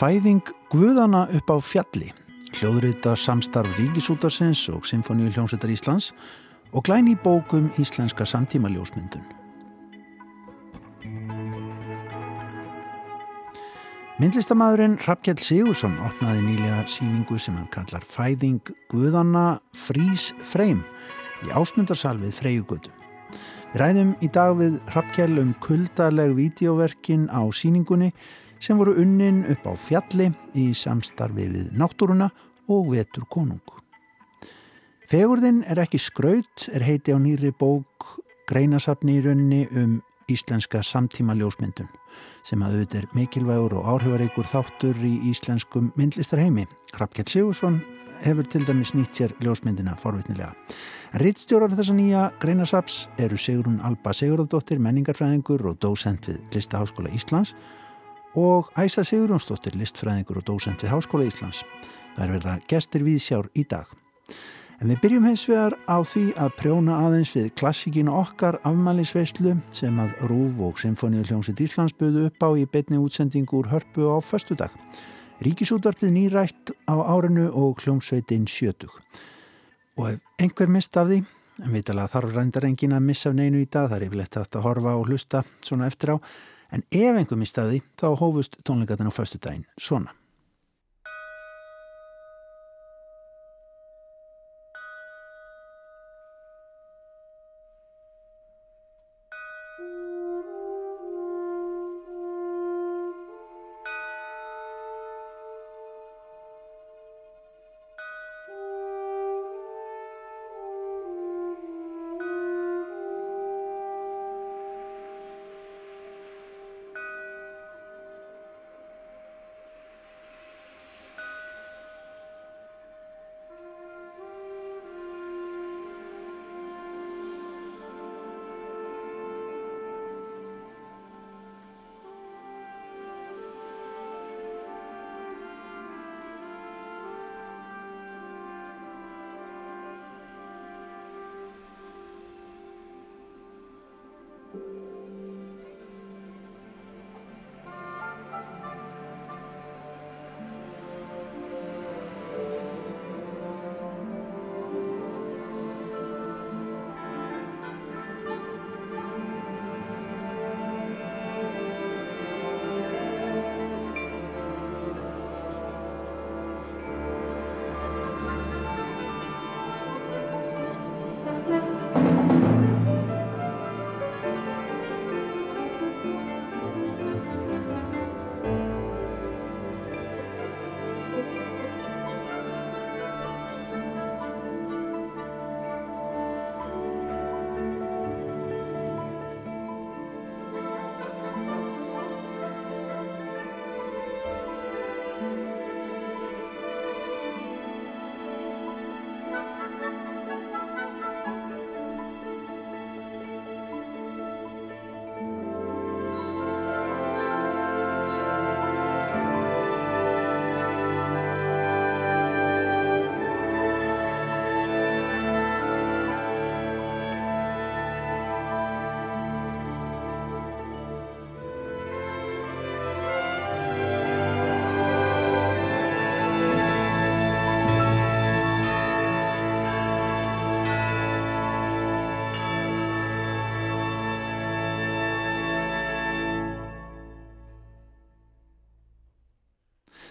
Fæðing Guðana upp á fjalli, hljóðrita samstarf Ríkisútarsins og Sinfoníu hljómsveitar Íslands og glæni bókum íslenska samtímaljósmyndun. Myndlistamæðurinn Rappkjell Sigursson opnaði nýlega síningu sem hann kallar Fæðing Guðanna Frís Freim í ásmundarsal við Freyjugötu. Við ræðum í dag við Rappkjell um kuldaleg vídeoverkin á síningunni sem voru unnin upp á fjalli í samstarfi við náttúruna og vetur konung. Fegurðin er ekki skraut, er heiti á nýri bók greinasafni í rauninni um íslenska samtíma ljósmyndun sem að auðvitað er mikilvægur og áhrifareikur þáttur í íslenskum myndlistarheimi. Rappkjell Sigursson hefur til dæmis nýtt sér ljósmyndina forvitnilega. Rittstjórar þessa nýja greinasaps eru Sigrun Alba Sigurðardóttir, menningarfræðingur og dósent við Listaháskóla Íslands og Æsa Sigurjónsdóttir, listfræðingur og dósent við Háskóla Íslands. Það er verða gestir við sjár í dag. En við byrjum hins vegar á því að prjóna aðeins við klassíkinu okkar afmælisveislu sem að Rúf og Sinfoníu hljómsitt Íslands buðu upp á í betni útsendingu úr hörpu á förstu dag. Ríkisútvarpið nýrætt á árinu og hljómsveitin sjötug. Og ef einhver mist af því, en vitalega þarf rændar engin að missa af neinu í dag, það er yfirlegt að horfa og hlusta svona eftir á, en ef einhver mist af því, þá hófust tónleikatin á förstu daginn svona.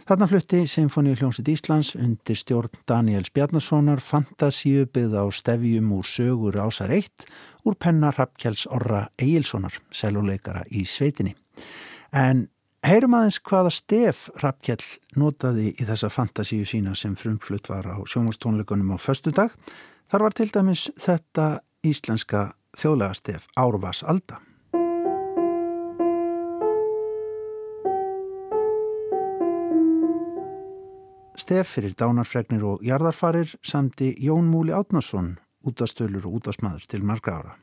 Þarna flutti Sinfoníu hljómsitt Íslands undir stjórn Daniels Bjarnasonar fantasíu byggð á stefjum úr sögur ásar eitt úr penna Rappkjells Orra Egilsonar, seluleikara í sveitinni. En heyrum aðeins hvaða stef Rappkjell notaði í þessa fantasíu sína sem frumflutt var á sjónvastónleikunum á förstu dag. Þar var til dæmis þetta íslenska þjóðlega stef Árvas Alda. Stef fyrir dánarfregnir og jarðarfarir samti Jón Múli Átnarsson útastölur og útastmaður til margra ára.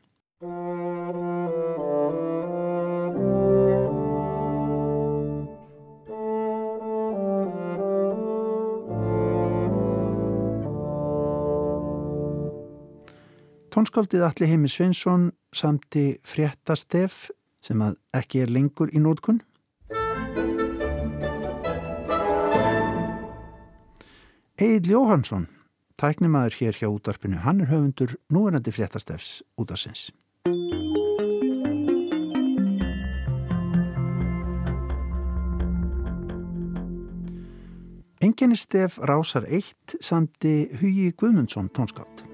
Tónskaldið Alli Heimi Sveinsson samti fréttastef sem að ekki er lengur í nótkunn Egil Jóhansson, tæknimaður hér hjá útarpinu, hann er höfundur núverandi fréttastefs út af sinns. Enginistef Rásar 1 samti Hugi Guðmundsson tónskátt.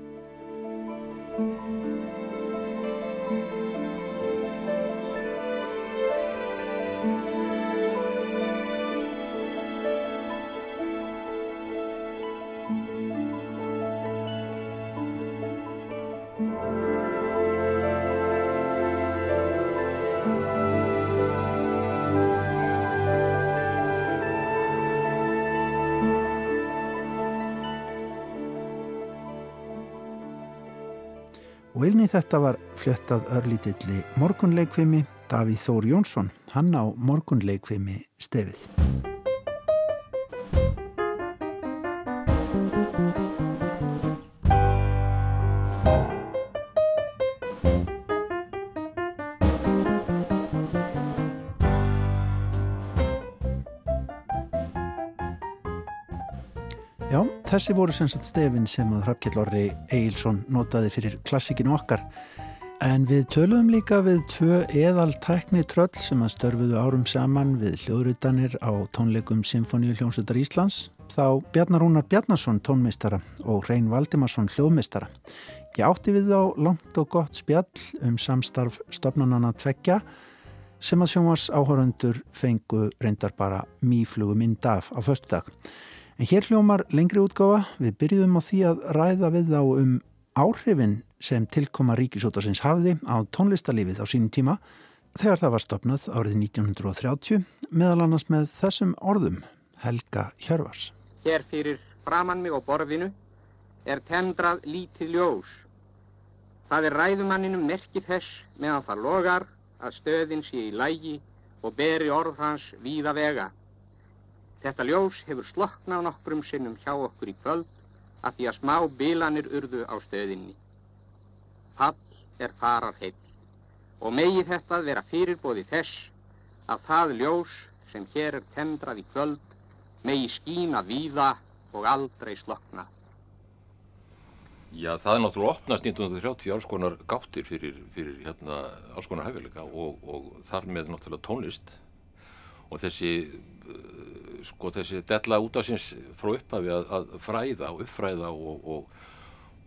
Þetta var flettað örlítilli morgunleikvimi Davíð Þór Jónsson, hann á morgunleikvimi stefið. Þessi voru sem sagt stefin sem að Hrafkjell Orri Eilsson notaði fyrir klassikinu okkar. En við töluðum líka við tvö eðal tækni tröll sem að störfuðu árum saman við hljóðrutanir á tónleikum Sinfoníu hljómsveitar Íslands, þá Bjarnar Rúnar Bjarnarsson tónmeistara og Reyn Valdimarsson hljóðmeistara. Ég átti við þá langt og gott spjall um samstarf stopnarnana tveggja sem að sjónvars áhöröndur fengu reyndar bara mýflugu mynd af á föstu dag. En hér hljómar lengri útgáfa, við byrjuðum á því að ræða við þá um áhrifin sem tilkoma ríkisútarsins hafði á tónlistalífið á sínum tíma þegar það var stopnað árið 1930 meðal annars með þessum orðum Helga Hjörvars. Hér fyrir framann mig á borðinu er tendrað lítið ljós. Það er ræðumanninum merkið þess meðan það logar að stöðin sé í lægi og beri orð hans víða vega. Þetta ljós hefur sloknað nokkrum sinnum hjá okkur í kvöld að því að smá bilanir urðu á stöðinni. Fall er farar heill og megi þetta vera fyrirbóði þess að það ljós sem hér er tendrað í kvöld megi skína víða og aldrei slokna. Já, það er náttúrulega opnast 1930 alls konar gáttir fyrir, fyrir hérna, alls konar hæfileika og, og þar með náttúrulega tónlist og þessi, sko, þessi della út af síns frá upphafi að, að fræða og uppfræða og, og,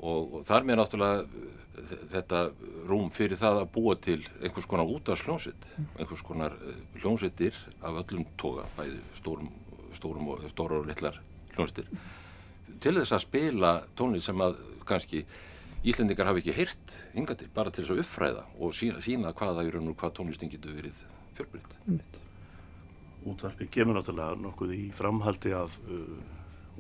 og þar með náttúrulega þetta rúm fyrir það að búa til einhvers konar út af sljónsitt, einhvers konar hljónsittir af öllum toga, bæði stórum, stórum og stórar og litlar hljónsittir til þess að spila tónlist sem að kannski Íslendingar hafi ekki heyrt hinga til, bara til þess að uppfræða og sína, sína hvaða í raun og hvað tónlistin getur verið fjölbrytt. Útvarpi kemur náttúrulega nokkuð í framhaldi af uh,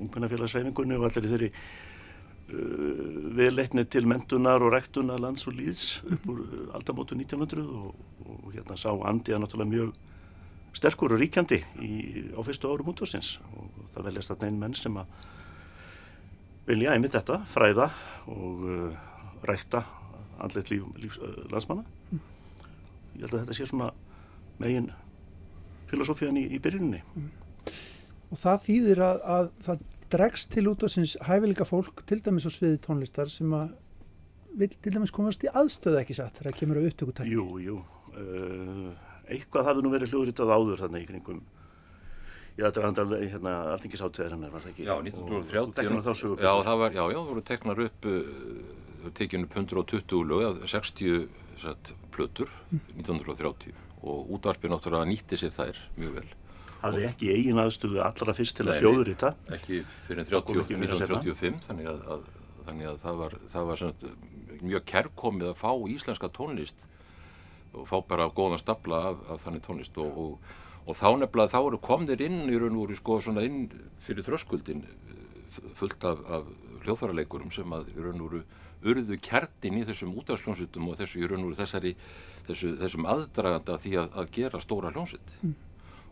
ungmennafélagsreifingunni og allir þeirri uh, viðleitni til mentunar og rektunar lands og líðs upp úr uh, aldamótu 1900 og, og hérna sá Andi að náttúrulega mjög sterkur og ríkjandi í, á fyrstu árum útvarsins og það veljast þarna einn menn sem að vilja einmitt þetta, fræða og uh, rækta andleitt líf, líf uh, landsmanna. Mm. Ég held að þetta sé svona megin filosófían í, í byrjunni. Mm. Og það þýðir að, að það dregst til út á sinns hæfileika fólk til dæmis á sviði tónlistar sem að vil til dæmis komast í aðstöðu ekki satt þegar það kemur á upptökutæki. Jú, jú. Uh, eitthvað hafi nú verið hljóðritað áður þannig í kringum Já, þetta var handal hérna alþingisátteðar hennar, var það ekki? Já, 1930. Teknar þá sögur. Já, það var, já, já, það voru teknar upp, uh, tekinu upp 120 lög, 60 satt, plötur, 1930 og útvarpið náttúrulega nýtti sér þær mjög vel. Hafði ekki eigin aðstöðu allra fyrst til að hljóður í það? Ekki fyrir 30, 1935, þannig að, að, þannig að það var, það var sagt, mjög kærkomið að fá íslenska tónlist og fá bara góðan stapla af, af þannig tónlist og, og og þá nefnilega þá eru komnir inn í raun og úr sko svona inn fyrir þröskuldin fullt af, af hljóðfæraleikurum sem að í raun og úr urðu kjartin í þessum útafsljónsutum og þessu í raun og þessari þessu, þessum aðdraganda því að, að gera stóra hljónsutt mm.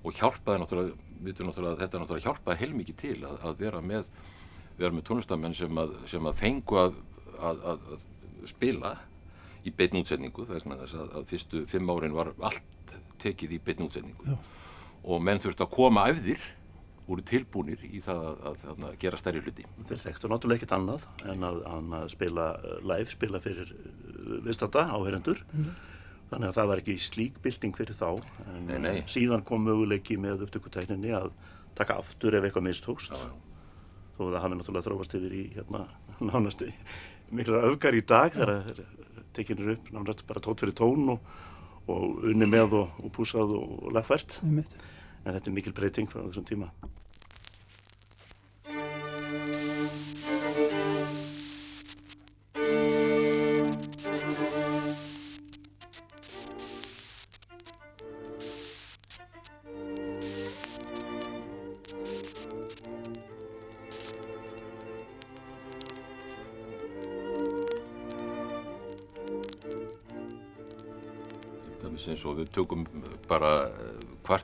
og hjálpaði náttúrulega, við náttúrulega þetta náttúrulega hjálpaði heilmikið til að, að vera með vera með tónlistamenn sem að, sem að fengu að, að spila í beitn útsetningu vegna þess að fyrstu fimm árin var allt tekið í beitn útsetningu. Já. Og menn þurfti að koma af þér voru tilbúnir í það að, að, að, að gera stærri hluti. Þeir þekktu náttúrulega ekkert annað en að, að spila uh, live, spila fyrir uh, viðstata áherendur. Mm. Þannig að það var ekki slík bilding fyrir þá. En nei, nei. síðan kom möguleiki með upptökutækninni að taka aftur ef eitthvað mistókst. Já, já. Þó það hafi náttúrulega þrófast yfir í hérna nánast mikla öfgar í dag þegar það tekinir upp nánast bara tótt fyrir tón og, og unni með og, og púsað og, og lagfært. Mm en þetta er mikil breyting frá þessum tíma.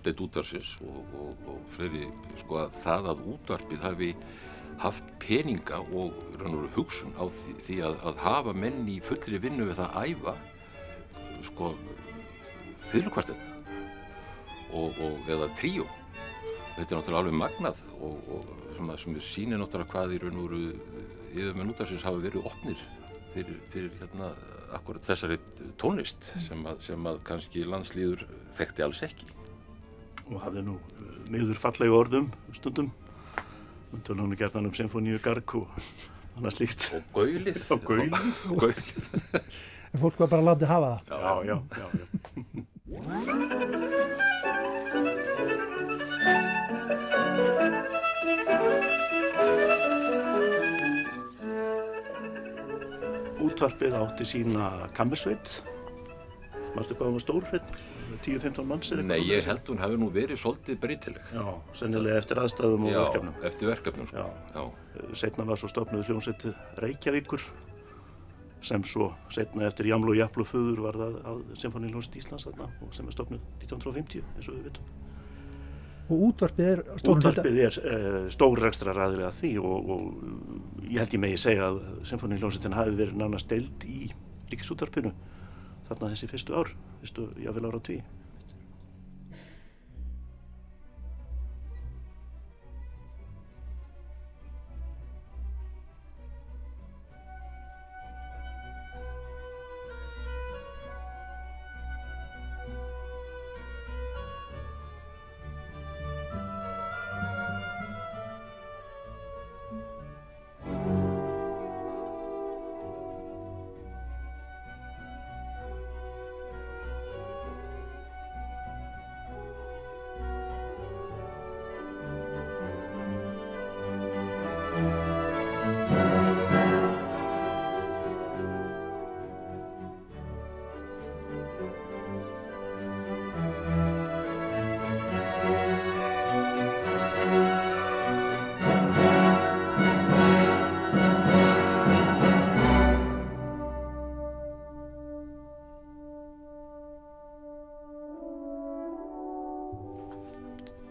Kvartett útvarsins og, og, og fleiri sko að það að útvarpið hafi haft peninga og hugsun á því, því að, að hafa menn í fullri vinnu við það að æfa sko fyrirkvartett og, og eða tríu þetta er náttúrulega alveg magnað og sem, sem sýnir náttúrulega hvað í raun og veru yfir með nútarsins hafa verið opnir fyrir, fyrir hérna akkurat þessari tónlist sem að, sem að kannski landslýður þekkti alls ekki og hafði nú eh, miður fallega orðum stundum. Og gert hann um symfóníu garg og annað slíkt. Og gaulið. Og gaulið. En fólk var bara að landi hafa það. Já, já, já, já. Útvarpið átti sína kammersveit mannstu hvað hann var stór hérna 10-15 manns eða eitthvað? Nei, ég held hún hafi nú verið svolítið breytileg. Já, sennilega eftir aðstæðum og já, verkefnum. Já, eftir verkefnum sko. Já. já. Setna var svo stofnuð hljómsveit Reykjavíkur sem svo setna eftir Jamlu og Japlu föður var það að Sinfoníljónsveit Íslands þarna og sem er stofnuð 1950 eins og við veitum. Og útvarpið er stór Útvarpið er uh, stór ekstra ræðilega því og, og ég held ég megi segja að Sinfoníljónsveitin hafi verið nánast deild í ríkisútvarpinu þarna þessi fyrstu ár, fyrstu jáfnvel ára tví.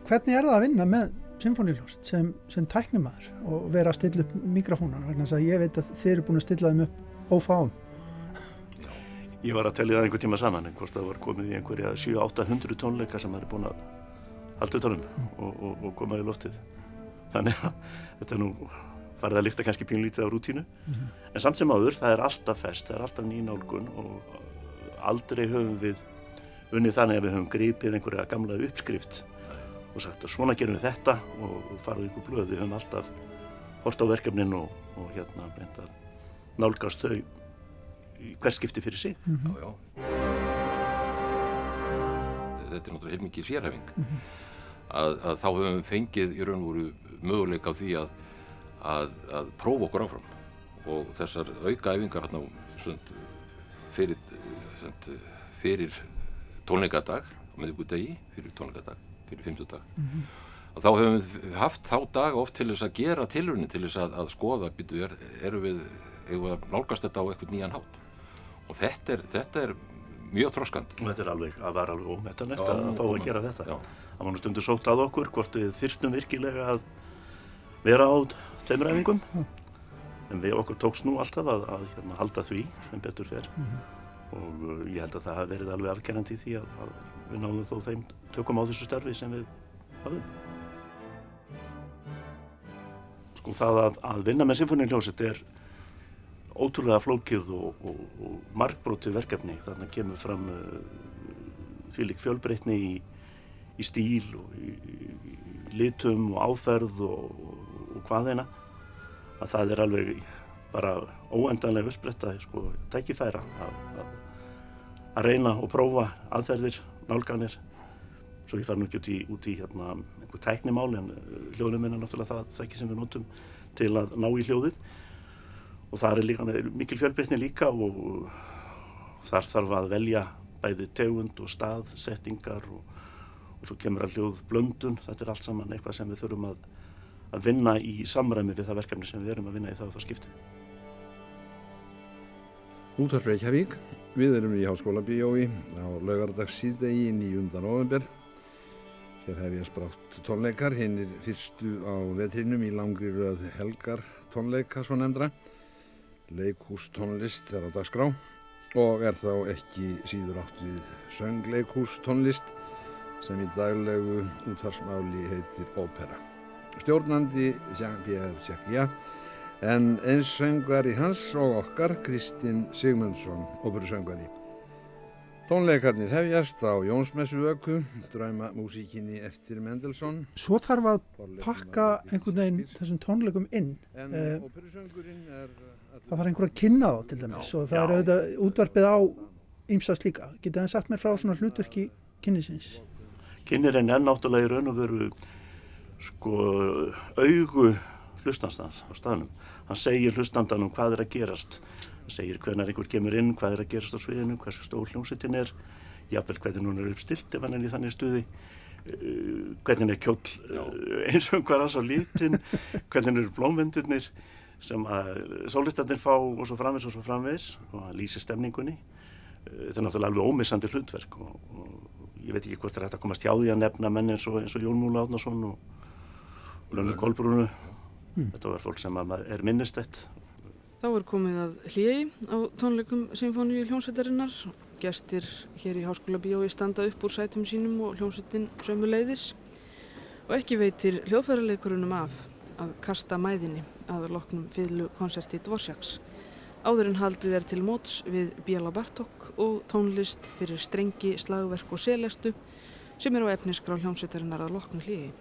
Hvernig er það að vinna með symfóniljóst sem, sem tæknimaður og vera að stilla upp mikrofónan vegna þess að ég veit að þeir eru búin að stilla þeim upp ófáum Ég var að tellja það einhver tíma saman en hvort það var komið í einhverja 7-800 tónleika sem það er búin að halda utanum mm. og, og, og komaði loftið þannig að þetta er nú farið að líkta kannski pínlítið á rútínu mm -hmm. en samt sem áður það er alltaf fest, það er alltaf nýjnálgun og aldrei höfum við unnið þannig að við höfum gripið einhverja gamla uppskrift og sagt að svona gerum við þetta og farið ykkur blöð við höfum alltaf hort á verkefnin og, og hérna nálgast þau í hverskipti fyrir sig mm -hmm. já, já. Þetta er náttúrulega heilmikið sérhæfing mm -hmm. að, að þá höfum við fengið í raun og voru möguleika á því að, að, að prófa okkur áfram og þessar auka æfingar hérna fyrir, fyrir tónleikadag á meðbúið fyrir tónleikadag fyrir 50 dag mm -hmm. og þá hefum við haft þá dag oft til þess að gera tilvunni til þess að, að skoða býtu er, eru við, við að nálgast þetta á eitthvað nýjan hátt og þetta er, þetta er mjög þróskand og þetta er alveg að vera alveg ómetanlegt að, að fá að gera þetta já. það var nú stundu sótt að okkur hvort við þyrftum virkilega að vera á tveimræfingum mm. en við okkur tókst nú alltaf að, að hérna, halda því sem betur fer mm -hmm. og uh, ég held að það hafi verið alveg afgerandi því að við náðum þó þeim tökum á þessu starfi sem við hafum. sko það að, að vinna með symfóniuljónsett er ótrúlega flókið og, og, og markbrótið verkefni. Þarna kemur fram uh, því lík fjölbreytni í, í stíl og í, í litum og áferð og, og hvaðeina að það er alveg bara óendanlega uppspretta sko, tækifæra að, að, að reyna og prófa aðferðir, nálganir svo ég fær nú ekki út í, út í hérna, einhver tæknimál en hljóðnum er náttúrulega það tæki sem við notum til að ná í hljóðið og það er líka mikil fjölbreytni líka og þar þarf að velja bæði tegund og stað, settingar og, og svo kemur að hljóð blöndun, þetta er allt saman eitthvað sem við þurfum að, að vinna í samræmi við það verkefni sem við erum að vinna í það og það skipti. Útvarp Reykjavík, við erum í Háskóla Bíói á laugardags síðdegi 9. november. Hér hef ég sprátt tónleikar, hinn er fyrstu á vetrinum í langri röð helgar tónleika svo nefndra leikhústónlist er á dagskrá og er þá ekki síður átt við söngleikhústónlist sem í daglegu útvarsmáli heitir ópera. Stjórnandi Jean-Pierre Jacquiat en eins söngvari hans og okkar Kristinn Sigmundsson, óperusöngvari. Tónleikarnir hefjast á Jónsmessu öku, drauma músíkinni eftir Mendelssohn. Svo þarf að pakka einhvern veginn þessum tónleikum inn. En Eh, er... það þarf einhver að kynna þá til dæmis og það er auðvitað útvarpið á ymsast líka. Getið það sagt mér frá svona hlutverki kynnisins? Kynirinn er náttúrulega í raun og veru sko augu hlustnastans á staðnum. Hann segir hlustandanum hvað er að gerast. Hann segir hvernig einhver kemur inn, hvað er að gerast á sviðinu, hversu stór hljómsveitin er, jafnvel hvernig hún er uppstilt ef hann er í þannig stuði, uh, hvernig er kjóll uh, eins og hver aðs á lítin, hvernig eru blómvendirnir sem að sólistandir fá og svo framvegs og svo framvegs og hann lýsir stemningunni. Uh, þetta er náttúrulega alveg ómissandi hlutverk og, og ég veit ekki hvort það er hægt að komast hjá því að nefna menn eins og, eins og Jón Múla Átnason og, og Lönnu Kolbrúnu. Þetta var fólk sem er minnistætt. Þá er komið að hljegi á tónleikum Sinfoníu hljómsveitarinnar. Gestir hér í Háskóla Bíói standa upp úr sætum sínum og hljómsveitin sömu leiðis. Og ekki veitir hljóðfærarleikurunum af að kasta mæðinni að loknum fyrlu konserti Dvorsjaks. Áður en haldið er til móts við Bíala Bartók og tónlist fyrir strengi, slagverk og selestu sem er á efnisgrá hljómsveitarinnar að loknu hljegi.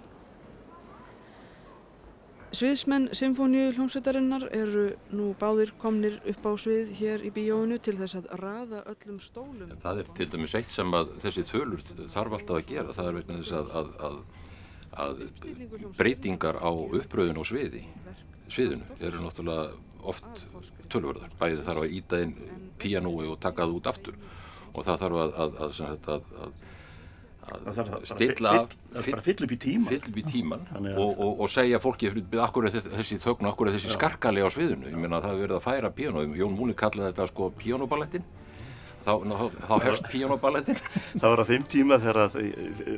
Sviðsmenn Sinfoníu hljómsveitarinnar eru nú báðir komnir upp á svið hér í bíóinu til þess að raða öllum stólum. En það er til dæmis eitt sem að þessi þölur þarf alltaf að gera. Það er vegna þess að, að, að, að breytingar á uppröðun og sviði, sviðinu eru náttúrulega oft tölverðar. Bæði þarf að íta inn píanói og taka það út aftur og það þarf að, að, stilla fyll- upp í tíma. fyll upp í tíman og, og, og segja fólki akkur er þe- þessi þögn og akkur er þessi skarkali á sviðinu ég meina það hefur verið að færa píanó Jón Múni kallaði þetta sko píanóballettin þá, þá, þá hefst píanóballettin Það var á þeim tíma þegar að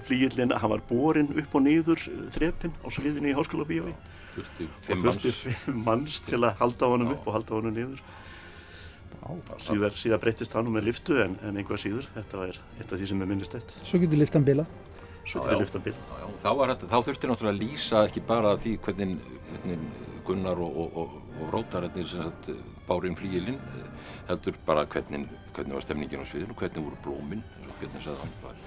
flíillin, hann var borin upp og niður þrepinn á sviðinu í Háskóla Bíói. þurfti Og fimm þurfti manns fimm manns til að halda honum upp og halda honum niður. Síðar, síðar breyttist hann með liftu en, en einhvað síður. Þetta var eitt af því sem er minnistætt. Svo getur liftan bila. Svo getur liftan bil. Já, já, þá, var, þetta- þá þurfti náttúrulega að lýsa ekki bara því hvernig, hvernig Gunnar og, og, og, og Rótararnir sem sagt bárin flíilinn heldur bara hvernig, hvernig var stemningin á sviðinu, hvernig voru blómin eins og hvernig var,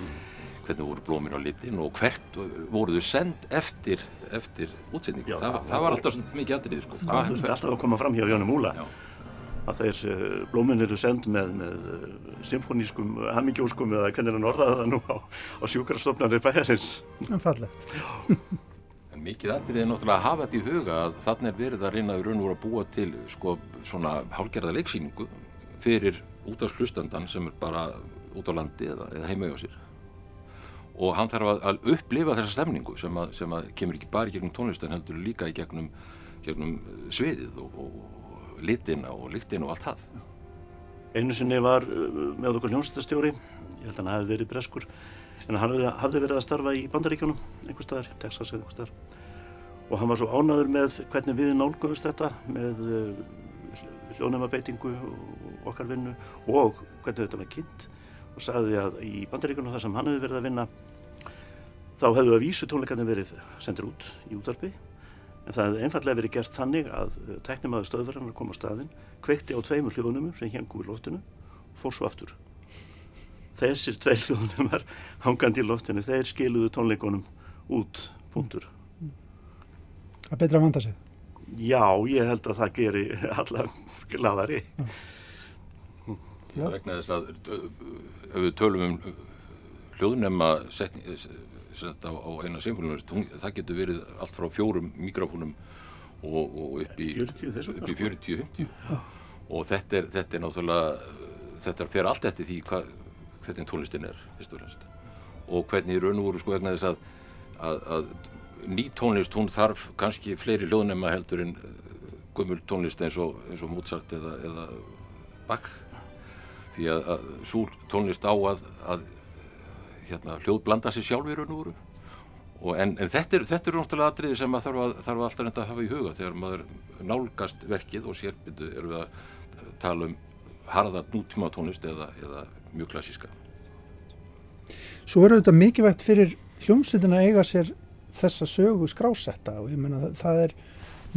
hvernig voru blómin á litin og hvert voru þau send eftir, eftir útsendingu. Já, það, það- það var alltaf mikið aðrið sko. Það þurfti alltaf að koma fram hjá Jónu Múla. Að þeir uh, blómin eru send með, með uh, symfónískum, hamingjóskum eða hvernig hann orðaði það nú á, á sjúkarstofnarnir bæjarins. En fallegt. En mikið aðrið er náttúrulega að hafa þetta í huga að þannig er verið að reyna í raun og voru að búa til sko svona hálgerða leiksýningu fyrir út af slustandan sem er bara út á landi eða, eða heima hjá sér. Og hann þarf að, að upplifa þessa stemningu sem að, sem að kemur ekki bara í gegnum tónlistan heldur líka í gegnum, gegnum sviðið og, og litina og lyktina og allt það. Einu sinni var uh, með okkur hljómsættastjóri, ég held að hann hafi verið breskur, en hann hafði, verið að starfa í bandaríkjónum, einhver staðar, Texas eða einhver staðar. Og hann var svo ánæður með hvernig við nálgumst þetta, með uh, hljónumabeitingu og okkar vinnu og hvernig þetta var kynnt og sagði að í bandaríkjónum þar sem hann hefði verið að vinna, þá hefðu að vísu tónleikarnir verið sendir út í útvarpi, en það hefði einfallega verið gert þannig að uh, teknimaður stöðverðarnar kom á staðin kveikti á tveimur hljóðnumum sem hengu í loftinu og fór svo aftur. Þessir tveir hljóðnumar hangandi í loftinu, þeir skiluðu tónleikonum út, punktur. Það betra að vanda sig. Já, ég held að það geri alla gladari Já. vegna þess að ef við tölum um hljóðnema sett á, á eina symfónunum það getur verið allt frá fjórum mikrofónum og, og upp í 40-50 og þetta er, þetta er náttúrulega þetta fer allt eftir því hva, hvernig tónlistin er og, hvernig í raun og voru sko vegna þess að, að, að ný tónlist hún þarf kannski fleiri hljóðnema heldur en gummul tónlist eins og, eins og Mozart eða, eða Bach. Því að, að svo tónlist á að, að hérna, hljóð blanda sér sjálf í raun og veru. En, en þetta er, þetta er náttúrulega atriði sem maður þarf, þarf alltaf að hafa í huga þegar maður nálgast verkið og sérbyndu við að tala um harða nútíma tónlist eða, eða mjög klassíska. Svo er þetta mikilvægt fyrir hljómsveitin að eiga sér þessa sögu skrásetta og ég menna það, er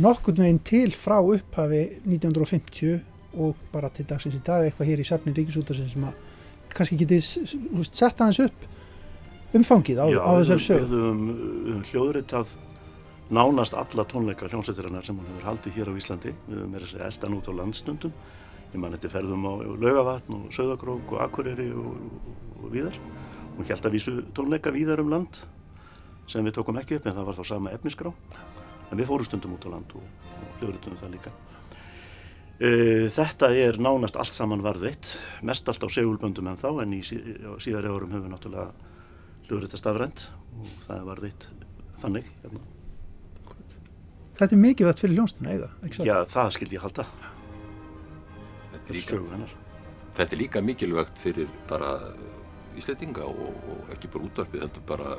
nokkurn veginn til frá upphafi 1950 og bara til dagsins í dag eitthvað hér í safni Ríkisútarsins sem að kannski getið sett aðeins upp umfangið á, á þessar sög við höfum hljóðritað nánast alla tónleika hljómsveitirinnar sem hún hefur haldið hér á Íslandi. Við höfum verið að elda nút á landstundum. Ég man þetta ferðum á Laugavatn og Söðagrók og Akureyri og, og, og víðar. Hún held að vísu tónleika víðar um land sem við tókum ekki upp en það var þá sama efnisgrá en við fórum stundum út á land og, og hljóðritum það líka. Uh, þetta er nánast allt saman varðveitt, mest allt á segulböndum en þá en í síðari árum höfum við náttúrulega hljóðrita stafrænt og það er varðveitt þannig. Hérna. Þetta er mikið vett fyrir hljónstuna svo? Já, það skildi ég halda. Þetta er, líka, þetta er líka mikilvægt fyrir bara Íslandinga og, og ekki bara útvarpið heldur bara,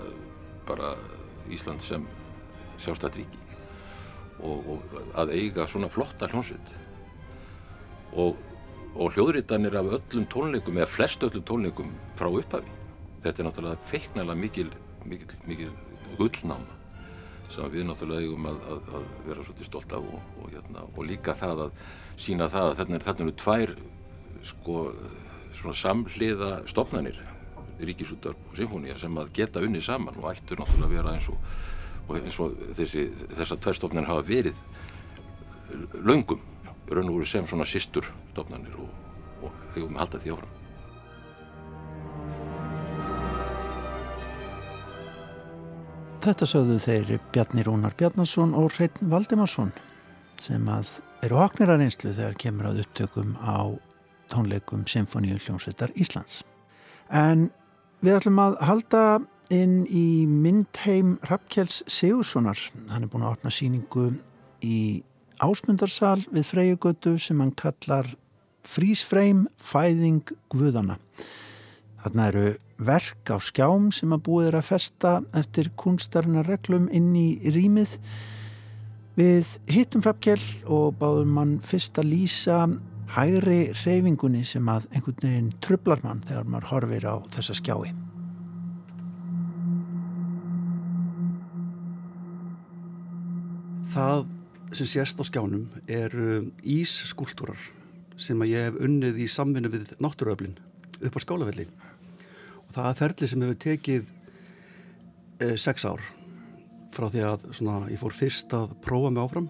bara Ísland sem sjálfstætt ríki og, og að eiga svona flotta hljónsveit og, og hljóðrítanir af öllum tónleikum eða flest öllum tónleikum frá upphafi þetta er náttúrulega feiknæla mikil, mikil, mikil gullnáma sem við náttúrulega eigum að, að, að vera svolítið stolt af og, og, hérna, og líka það að sína það að þarna eru er tvær sko, svona samhliða stopnarnir Ríkisúttar og Sinfónia sem að geta unni saman og ættur náttúrulega að vera eins og, eins og þessi, þessar tvær stopnarnir hafa verið laungum raun og voru sem svona sýstur stofnanir og, og hefum haldið því áfram. Þetta sögðu þeir Bjarni Rúnar Bjarnason og Reyn Valdimarsson sem að eru oknir að reynslu þegar kemur að upptökum á tónleikum Symfóníu hljómsveitar Íslands. En við ætlum að halda inn í myndheim Rappkjells Sigurssonar. Hann er búin að opna síningu í ásmundarsal við Freyjugötu sem hann kallar Frísfreim fæðing Guðana. Þarna eru verk á skjám sem að búið er að festa eftir kunstarinnar reglum inn í rýmið. Við hittum Hrafkjell og báðum mann fyrst að lýsa hægri reyfingunni sem að einhvern veginn trublar mann þegar maður horfir á þessa skjái. Það sem sést á skjánum er ísskúltúrar sem að ég hef unnið í samvinni við náttúruöflin upp á skálafelli og það er ferli sem hefur tekið e, sex ár frá því að svona, ég fór fyrst að prófa mig áfram.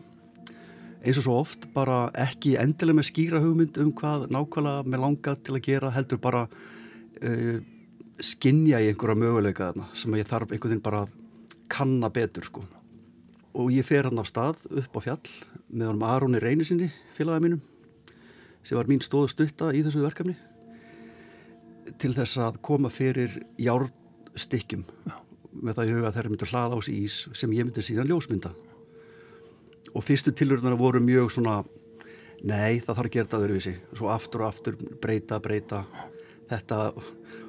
Eins og svo oft bara ekki endilega með skýra hugmynd um hvað nákvæmlega með langa til að gera heldur bara e, skinja í einhverja möguleika þarna sem ég þarf einhvern veginn bara að kanna betur sko. Og ég fer hann af stað upp á fjall með honum Aróni Reynisinni félagið mínum sem var mín stóðu stutta í þessu verkefni til þess að koma fyrir járstykkjum með það í huga að þeirra myndi hlaða á sig ís sem ég myndi síðan ljósmynda. Og fyrstu tilurðunar voru mjög svona nei það þarf að gera þetta öðruvísi. Svo aftur og aftur breyta, breyta. Þetta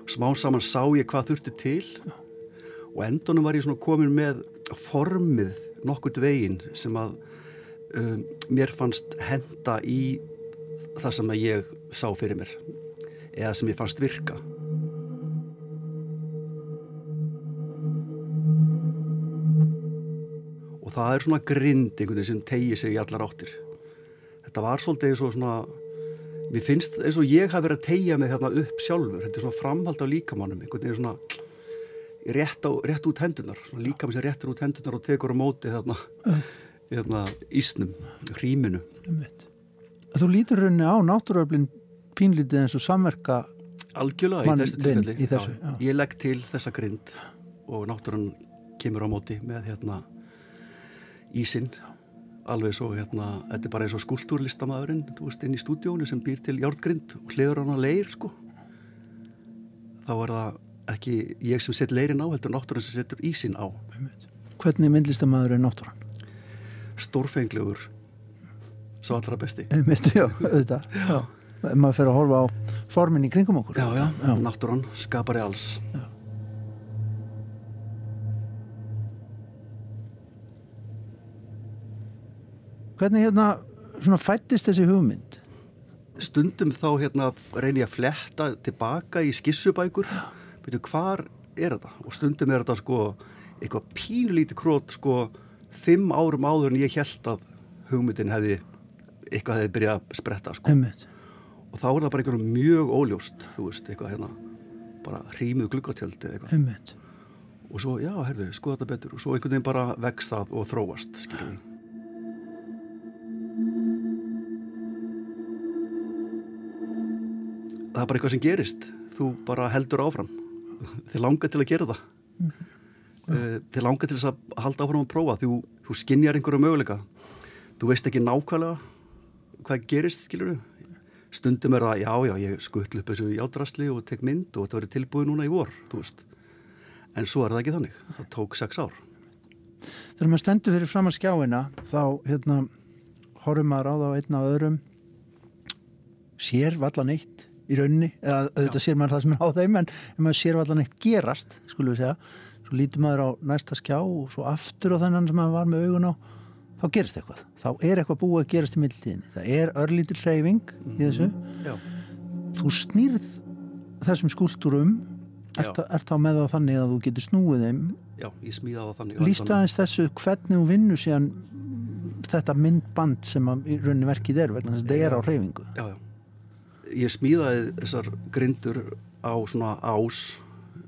smá saman sá ég hvað þurfti til. Og endunum var ég svona komin með formið nokkurt veginn sem að um, mér fannst henda í það sem að ég sá fyrir mér eða sem ég fannst virka. Og það er svona grind einhvern veginn sem tegir sig í allar áttir. Þetta var svolítið eins og svona mér finnst eins og ég hafi verið að tegja mig þarna upp sjálfur, þetta er svona framhald á líkamannum einhvern veginn svona rétt, á, rétt út hendunar, svona líkamann sem réttur út hendunar og tekur á móti þarna, þarna ísnum, hríminu. Þú lítur rauninni á náttúruöflin pínlítið eins og samverka algjörlega í þessu tilfelli í þessu, já. Já. ég legg til þessa grind og náttúran kemur á móti með hérna ísinn alveg svo hérna, þetta er bara eins og skultúrlistamæðurinn, þú veist, inn í stúdíónu sem býr til járngrind og hliður hann að leir sko þá er það ekki ég sem set leirin á, heldur náttúran sem setur ísinn á Hvernig myndlistamæður er náttúran? stórfenglegur svo allra besti Einmitt, já, auðvitað já. Ef maður fyrir að horfa á formin í kringum okkur. Já, já, náttúran skapari alls. Hvernig hérna svona fættist þessi hugmynd? stundum þá hérna reyni ég að fletta tilbaka í skissubækur. Veitu hvar er þetta? Og stundum er þetta sko eitthvað pínulítið krót sko fimm árum áður en ég held að hugmyndin hefði eitthvað hefði byrjað að spretta sko. Einmitt. Og þá er það bara eitthvað mjög óljóst þú veist, eitthvað hérna bara hrímuð gluggatjöldi eða eitthvað. Einmitt. og svo, já, herðu, skoða þetta betur. Og svo einhvern veginn bara vex það og þróast við það er bara eitthvað sem gerist. Þú bara heldur áfram. Þið langar til að gera það. Mm. þið langar til þess að halda áfram að prófa. Þú, þú skinjar einhverju möguleika. Þú veist ekki nákvæmlega hvað gerist, skilur við stundum er það, já, já, ég skuttlu upp þessu jádrasli og tek mynd og þetta verið tilbúið núna í vor, þú veist. En svo er það ekki þannig, það tók sex ár. Þegar maður stendur fyrir fram að skjáina þá hérna horfum maður á það á einn af öðrum. Sér vallan eitt í rauninni, eða auðvitað sér maður það sem er á þeim en maður sér vallan eitt gerast skulum við segja, svo lítur maður á næsta skjá og svo aftur á þennan sem maður var með augun á, þá gerist eitthvað þá er eitthvað búið að gerast í mildtíðinni það er örlítil hreyfing í þessu. Já, þú snýrð þessum skúltúrum Já. ert, ert þá með það þannig að þú getur snúið þeim. Já, ég smíða það þannig Lýstu aðeins þessu hvernig þú vinnur síðan þetta myndband sem að í rauninni verkið er vegna þess að þetta er á hreyfingu? Já, já. Ég smíðaði þessar grindur á svona ás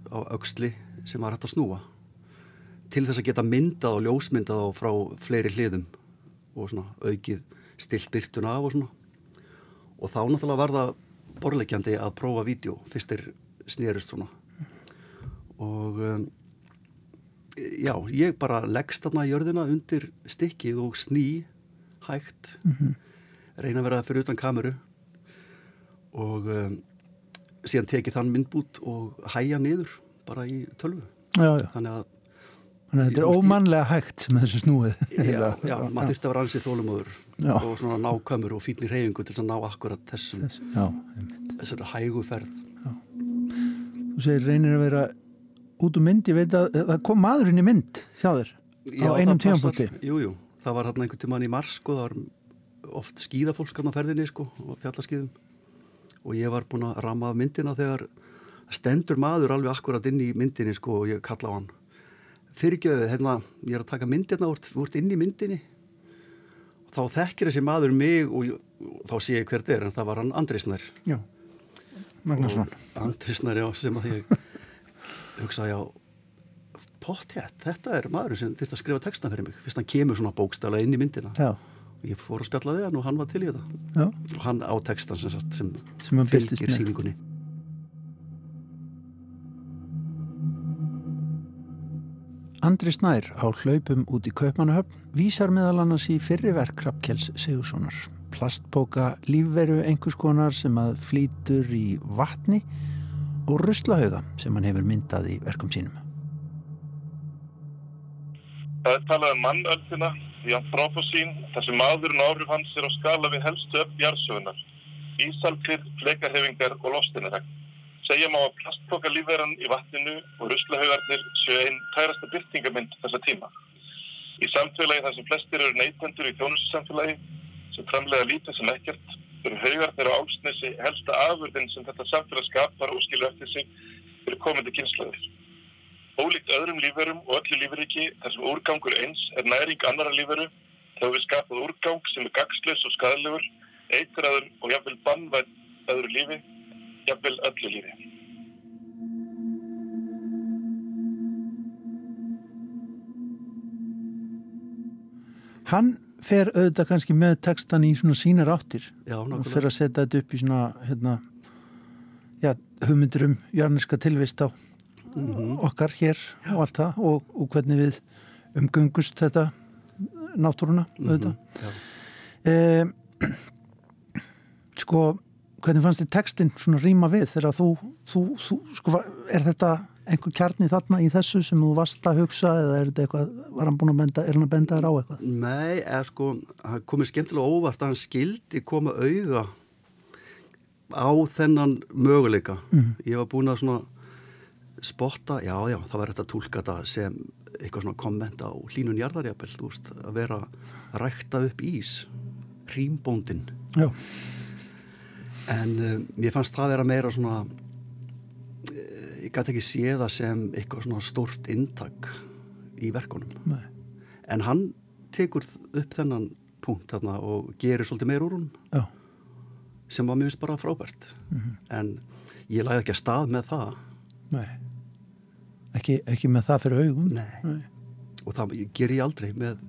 á auksli sem var hægt að snúa. Til þess að geta myndað og ljósmyndað á frá fleiri hliðum og svona aukið stilt byrtuna af og svona. Og þá náttúrulega var það borlegjandi að prófa vídeo fyrst er snerist svona. Og um, já, ég bara leggst þarna í jörðina undir stikkið og sný hægt reyna að vera fyrir utan kameru. Og um, síðan tekið þann myndbút og hæja niður bara í tölvu. Já, já. þannig að Þannig að þetta er í- ómannlega hægt með þessu snúið. Já, já, maður þurfti að vera ansið þólumöður Já. og svona nákvæmur og fínni reyfingu til að ná akkurat þessum Þess, já, þessari hægu ferð. Þú segir reynir að vera út úr mynd, ég veit að það kom maðurinn í mynd hjá þér Já, á einum passar. tímapunkti. Jú, jú, það var hérna einhvern tímann í mars sko, það var oft skíðafólk hann á ferðinni sko, fjallaskíðum. Og ég var búinn að ramma af myndina þegar stendur maður alveg akkurat inn í myndinni sko, og ég kalla á hann fyrirgjöðu, hérna, ég er að taka myndina úr, úr inn í myndinni. Og þá þekkir þessi maður mig og, og þá sé ég hvert er en það var hann Andrisnær Já, Magnarsson Andrisnær, já, sem að ég hugsa, já pottjætt, þetta er maður sem þurft að skrifa texta fyrir mig, fyrst hann kemur svona bókstala inn í myndina. Já, og ég fór að spjalla við hann og hann var til í þetta. Já, og hann á textan sem, sem, sem fylgir síningunni Andri Snær á hlaupum út í Kaupmannahöfn vísar meðal annars í fyrriverk Krabkjells Sigurssonar. Plastbóka lífveru einhvers konar sem að flýtur í vatni og ruslahauga sem hann hefur myndað í verkum sínum. Það er talað um mannöldina í anthroposín þar sem maðurinn og áhrif hans er á skala við helstu upp jarðsögunar, ísaldir, fleikahefingar og lostinarregn. Segja má að plastpoka lífverðan í vatninu og ruslahaugarnir séu einn tærasta byrtingamind þessa tíma. Í samfélagi þar sem flestir eru neytendur í þjónustusamfélagi sem framlega lítið sem ekkert eru haugarnir á álsnesi helsta afurðin sem þetta samfélag skapar og skilu eftir sig fyrir komandi kynslaður. Ólíkt öðrum lífverum og öllu lífveriki þar sem úrgangur eins er næring annara lífveru þegar við skapað úrgang sem er gagsleis og skadalegur, eitraður og jafnvel bannvært öðru lífi, jafnvel öllu lífi. Hann fer auðvitað kannski með textan í svona sínar áttir Já, og fer að setja þetta upp í svona hérna, já, hugmyndur um jarniska tilvist á okkar hér og allt það og, og hvernig við umgöngust þetta náttúruna auðvitað. Já. eh, sko hvernig fannst þið textin svona rýma við þegar þú, þú, þú sko, er þetta einhver kjarni þarna í þessu sem þú varst að hugsa eða er þetta eitthvað, var hann búin að benda er hann að benda þér á eitthvað? Nei, eða sko, það komið skemmtilega óvart að hann skildi koma auga á þennan möguleika. Ég var búin að svona spotta, já, já, það var þetta að tólka þetta sem eitthvað svona komment á hlínun jarðarjapel, þú veist, að vera að rækta upp ís, rýmbóndin. Já, En um, mér fannst það vera meira svona, uh, ég gæti ekki sé það sem eitthvað svona stórt inntak í verkunum. nei, En hann tekur upp þennan punkt þarna og gerir svolítið meir úr hún já, sem var mjög bara frábært. En ég lagði ekki að stað með það. nei ekki, ekki með það fyrir augum Nei. Og það ger ég aldrei með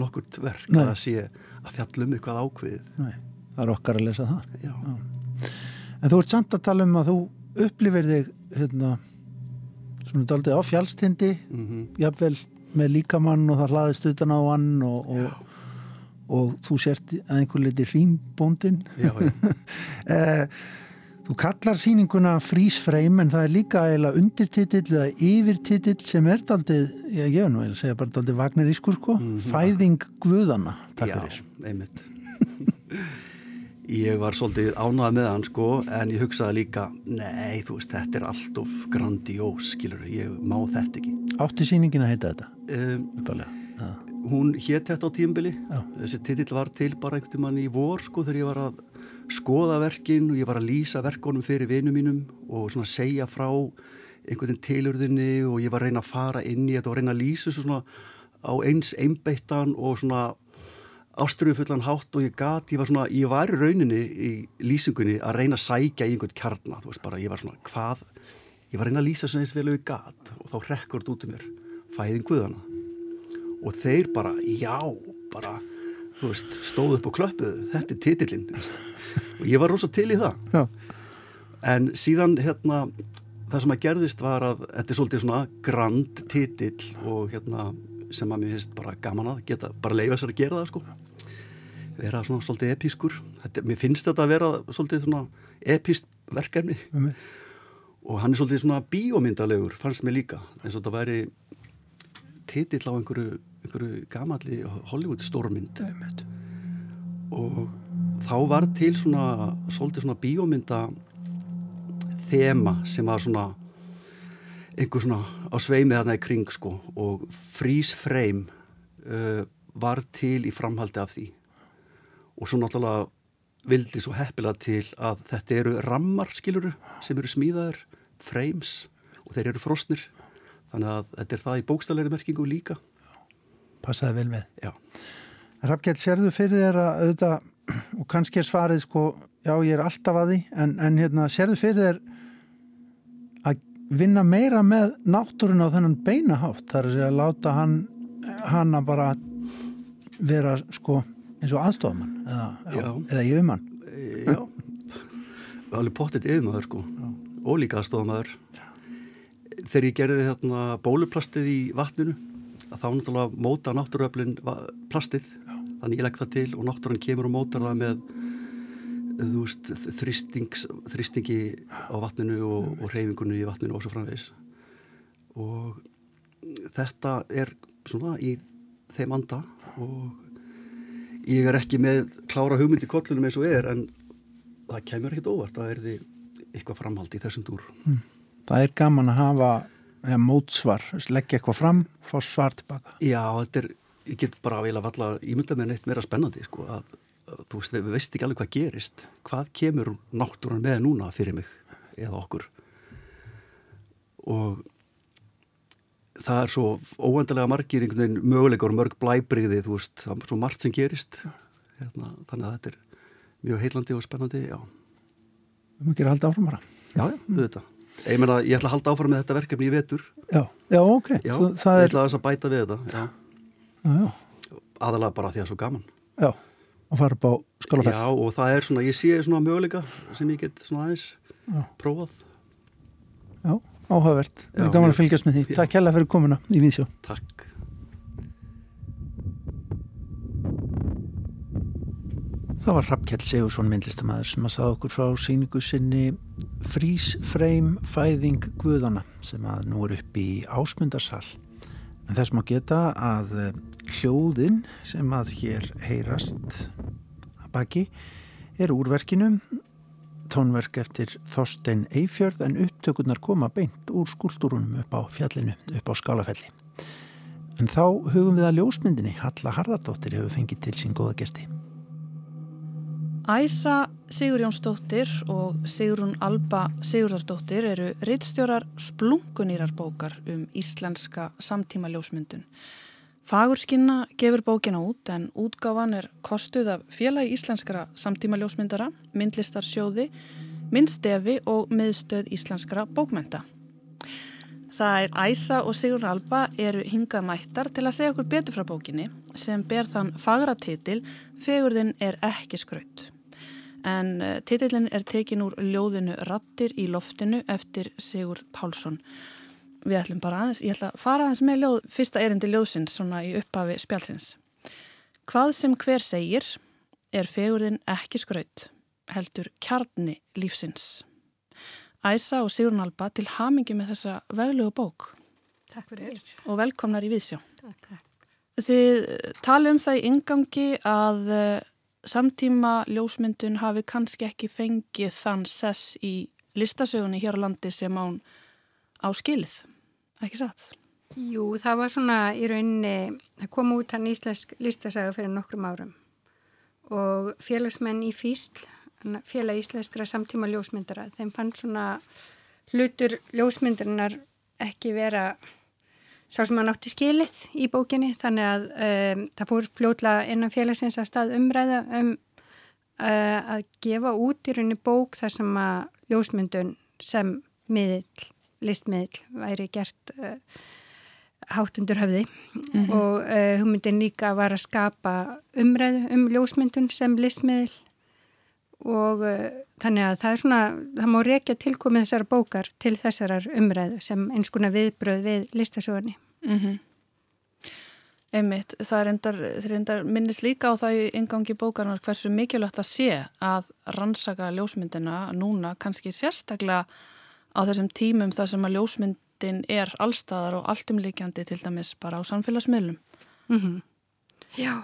nokkurt verk Nei. að sé að fjallum eitthvað ákveðið. Nei, það er okkar að lesa það Já. En þú ert samt að tala um að þú upplifir þig hérna, svona daldið á fjálstindi Mm jafnvel með líkamann og það hlaðist utan á hann og, og, og þú sért að einhver leiti rýmbóndin Já, já. eh, Þú kallar sýninguna frísfreim en það er líka eiginlega undirtitill eða yfirtitill sem er daldið, ég er nú að segja bara daldið vagnerískur sko, fæðing guðana, takk Já, fyrir. einmitt. ég var svolítið ánægð með hann sko en ég hugsaði líka, nei þú veist þetta er allt of grandiós skilur, ég má þetta ekki. Átti sýningin að heita þetta, Um, hún hétt þetta á tímbili Já. þessi titill var til bara einhvern mann í vor sko þegar ég var að skoða verkin og ég var að lýsa verkonum fyrir vinum mínum og svona segja frá einhvern veginn tilurðinni og ég var að reyna að fara inn í þetta og reyna að lýsa svona á eins einbeittan og svona ástriðufullan hátt og ég gat, ég var svona, ég var í rauninni í lýsingunni að reyna að sækja í einhvern kjarna, þú veist bara, ég var svona, hvað ég var að reyna að lýsa svona eins vel og ég gat og þá rekkur þetta út um mér, fæðin guðana og þeir bara, já, bara, þú veist, stóðu upp og klöppuðu, þetta er titillinn. Og ég var rosa til í það. Já. en síðan hérna það sem að gerðist var að þetta er svolítið svona grand titill og hérna sem að mér finnst bara gaman að geta bara leifa sér að gera það sko vera svona svolítið episkur þetta, mér finnst þetta að vera svolítið svona epist verkefni. Einmitt. og hann er svolítið svona bíómyndalegur fannst mér líka. Eins og þetta væri titill á einhverju, einhverju gamalli Hollywood stórmynd Einmitt. og þá var til svona svolítið svona bíómynda þema sem var svona einhver svona á sveimi þarna í kring sko. Og Freeze Frame uh, var til í framhaldi af því og svo náttúrulega vildi svo heppilega til að þetta eru rammar skiluru sem eru smíðaður frames og þeir eru frosnir þannig að þetta er það í bókstæðleiri merkingu líka Passaði vel með. Já. Rafgjell, sérðu fyrir þér að auðvitað, og kannski er svarið sko, já ég er alltaf að því, en, en hérna, sérðu fyrir þér að vinna meira með náttúrun á þennan beinahátt, þar er að láta hann, hann að bara vera sko eins og aðstofamann eða, Já. eða yfirmann. Já, alveg pottitt yfirmaður sko. Og líka aðstofamaður þegar ég gerði þarna bóluplastið í vatninu þá náttúrulega móta náttúruöflin plastið. Þannig ég legg það til og náttúran kemur og mótar það með þú veist, þrýstingi á vatninu og, og reyfingunni í vatninu og svo framvegs og þetta er svona í þeim anda og ég er ekki með klára hugmynd í kollunum eins og er en það kemur ekkert óvart að er þið eitthvað framhald í þessum dúr. Það er gaman að hafa ja, mótsvar, leggja eitthvað fram, fá svar tilbaka. Já, þetta er, ég get bara að valla ímynda með neitt meira spennandi sko, að, að þú veist, við veist ekki alveg hvað gerist. Hvað kemur náttúran með núna fyrir mig eða okkur? Og það er svo óendalega margir einhvern veginn möguleikar mörg blæbriði, þú veist, það er svo margt sem gerist. Hérna, þannig að þetta er mjög heilandi og spennandi, já. Við mögum að halda áfram bara. Já, já, auðvitað. Ég meina, ég ætla að halda áfram með þetta verkefni í vetur. Já, já, ok. Já, Svo, ég er, ætla að þess að bæta við þetta já. Aðalega bara því að það er svo gaman. Já og fara upp á skálafell Já, og það er svona, ég sé svona möguleika sem ég get svona aðeins prófað Já, áhugavert, það Já, er gaman mjög- að fylgjast með því. Já. Takk hella fyrir komuna í Víðsjó Takk. Það var Rappkjell Sigursson myndlistamæður sem að sagða okkur frá síningu sinni Frís Freim Fæðing Guðana sem að nú er upp í ásmundarsal. En þess má geta að eh, hljóðin sem að hér heyrast að baki er úrverkinu tónverk eftir Þorstein Eifjörð en upptökurnar koma beint úr skúltúrunum upp á fjallinu, upp á skálafelli. En þá hugum við að ljósmyndinni Halla Harðardóttir hefur fengið til sín góða gesti. Æsa Sigurjónsdóttir og Sigrun Alba Sigurðardóttir eru rittstjórar splungunýrar bókar um íslenska samtíma ljósmyndun. Fagurskinna gefur bókina út en útgáfan er kostuð af félagi íslenskara samtíma ljósmyndara, myndlistarsjóði, myndstefi og miðstöð íslenskara bókmenta. Það er Æsa og Sigrun Alba eru hingað mættar til að segja okkur betur frá bókinni sem ber þann fagra titil Fegurðin er ekki skraut. En uh, titillin er tekin úr ljóðinu Rattir í loftinu eftir Sigurd Pálsson. Við ætlum bara aðeins, ég ætla að fara aðeins með ljóð, fyrsta erindi ljóðsins svona í upphafi spjálsins. Hvað sem hver segir er fegurðin ekki skraut, heldur kjarni lífsins. Æsa og Sigrun Alba til hamingi með þessa veglugu bók Takk fyrir. og velkomnar í Viðsjá. Takk, takk. Þið tali um það í ingangi að uh, samtíma ljósmyndun hafi kannski ekki fengið þann sess í listasögunni hér á landi sem án á skilið. Ekki satt? Jú, það var svona í rauninni, það kom út hann íslensk listasaga fyrir nokkrum árum og félagsmenn í Físl, félag íslenskra samtíma ljósmyndara, þeim fann svona hlutur ljósmyndarinnar ekki vera sá sem hann átti skilið í bókinni þannig að um, það fór fljótlega innan félagsins að stað umræða um uh, að gefa út í rauninni bók þar sem að ljósmyndun sem miðill, listmiðill væri gert uh, hátt undir höfði Mhm. og uh, hugmyndin líka var að skapa umræðu um ljósmyndun sem listmiðill og uh, þannig að það er svona, það má rekja tilkomið þessara bókar til þessarar umræðu sem eins konar viðbröð við listasögunni. Mm Einmitt, það er endar, endar minnist líka á það í ingangi bókarnar hversu mikilvægt að sé að rannsaka ljósmyndina núna kannski sérstaklega á þessum tímum þar sem að ljósmyndin er allstaðar og alltumlíkjandi til dæmis bara á samfélagsmiðlum. Mm -hmm. Já,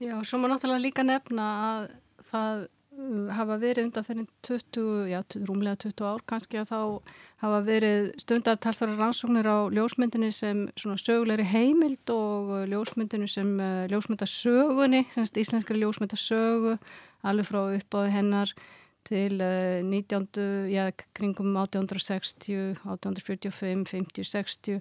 já, svo má náttúrulega líka nefna að það uh, hafa verið undan fyrir 20, já, rúmlega 20 ár kannski að þá hafa verið stundartalsara rannsóknir á ljósmyndinu sem svona sögulegri heimild og ljósmyndinu sem uh, ljósmyndasögunni, semst íslenskari ljósmyndasögu, alveg frá uppáði hennar til uh, 19. já, kringum 1860, 1845, 50, 60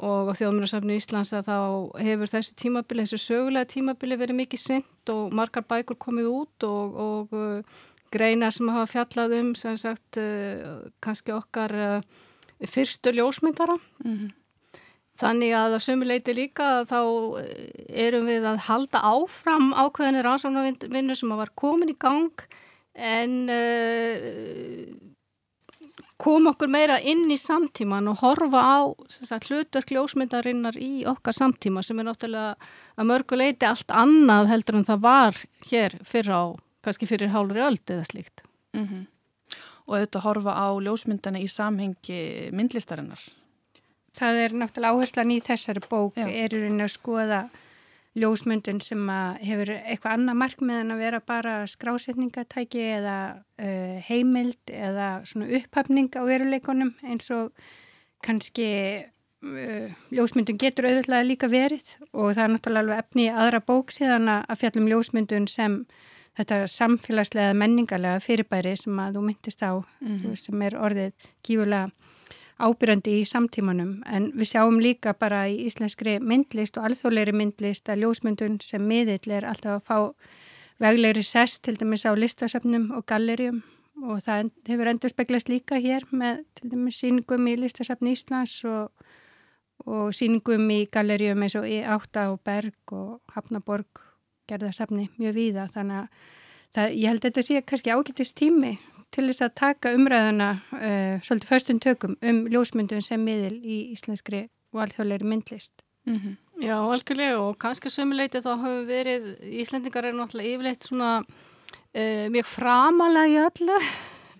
og á þjóðmjörnarsafni Íslands að þá hefur þessu tímabili, þessu sögulega tímabili verið mikið sint og margar bækur komið út og, og uh, greinar sem hafa fjallað um sem sagt uh, kannski okkar uh, fyrstu ljósmyndara Mm -hmm. þannig að að sumuleiti líka þá erum við að halda áfram ákveðinni rannsóknarvinnu sem var komin í gang en koma okkur meira inn í samtíman og horfa á sagt, hlutverk ljósmyndarinnar í okkar samtíma sem er náttúrulega að mörguleiti allt annað heldur en það var hér fyrir á, kannski fyrir hálfri öld eða slíkt. Mm -hmm. Og auðvitað horfa á ljósmyndana í samhengi myndlistarinnar. Það er náttúrulega áherslan í þessari bók er rauninni að skoða ljósmyndun sem hefur eitthvað annað markmið en að vera bara skrásetningatæki eða uh, heimild eða svona upphafning á veruleikonum eins og kannski uh, ljósmyndun getur auðvitað líka verið og það er náttúrulega alveg efni í aðra bók síðan að fjallum ljósmyndun sem þetta samfélagslega menningarlega fyrirbæri sem að þú myndist á Mm -hmm. sem er orðið gífurlega ábyrjandi í samtímanum en við sjáum líka bara í íslenskri myndlist og alþjóðleiri myndlist að ljósmyndun sem miðill er alltaf að fá veglegri sess til dæmis á listasöfnum og gallerjum og það hefur endur speglast líka hér með til dæmis síningum í listasöfni Íslands og, og síningum í gallerjum eins og Átta og Berg og Hafnaborg gerðarsöfni mjög víða. Þannig að það, ég held að þetta sé kannski ágætist tími til þess að taka umræðuna uh, svolítið förstum tökum um ljósmyndun sem miðil í íslenskri og alþjóðleiri myndlist. Mm -hmm. Já, algjörlega og kannski sömuleiti þá hafa verið, Íslendingar er náttúrulega yfirleitt svona uh, mjög framalega í öllu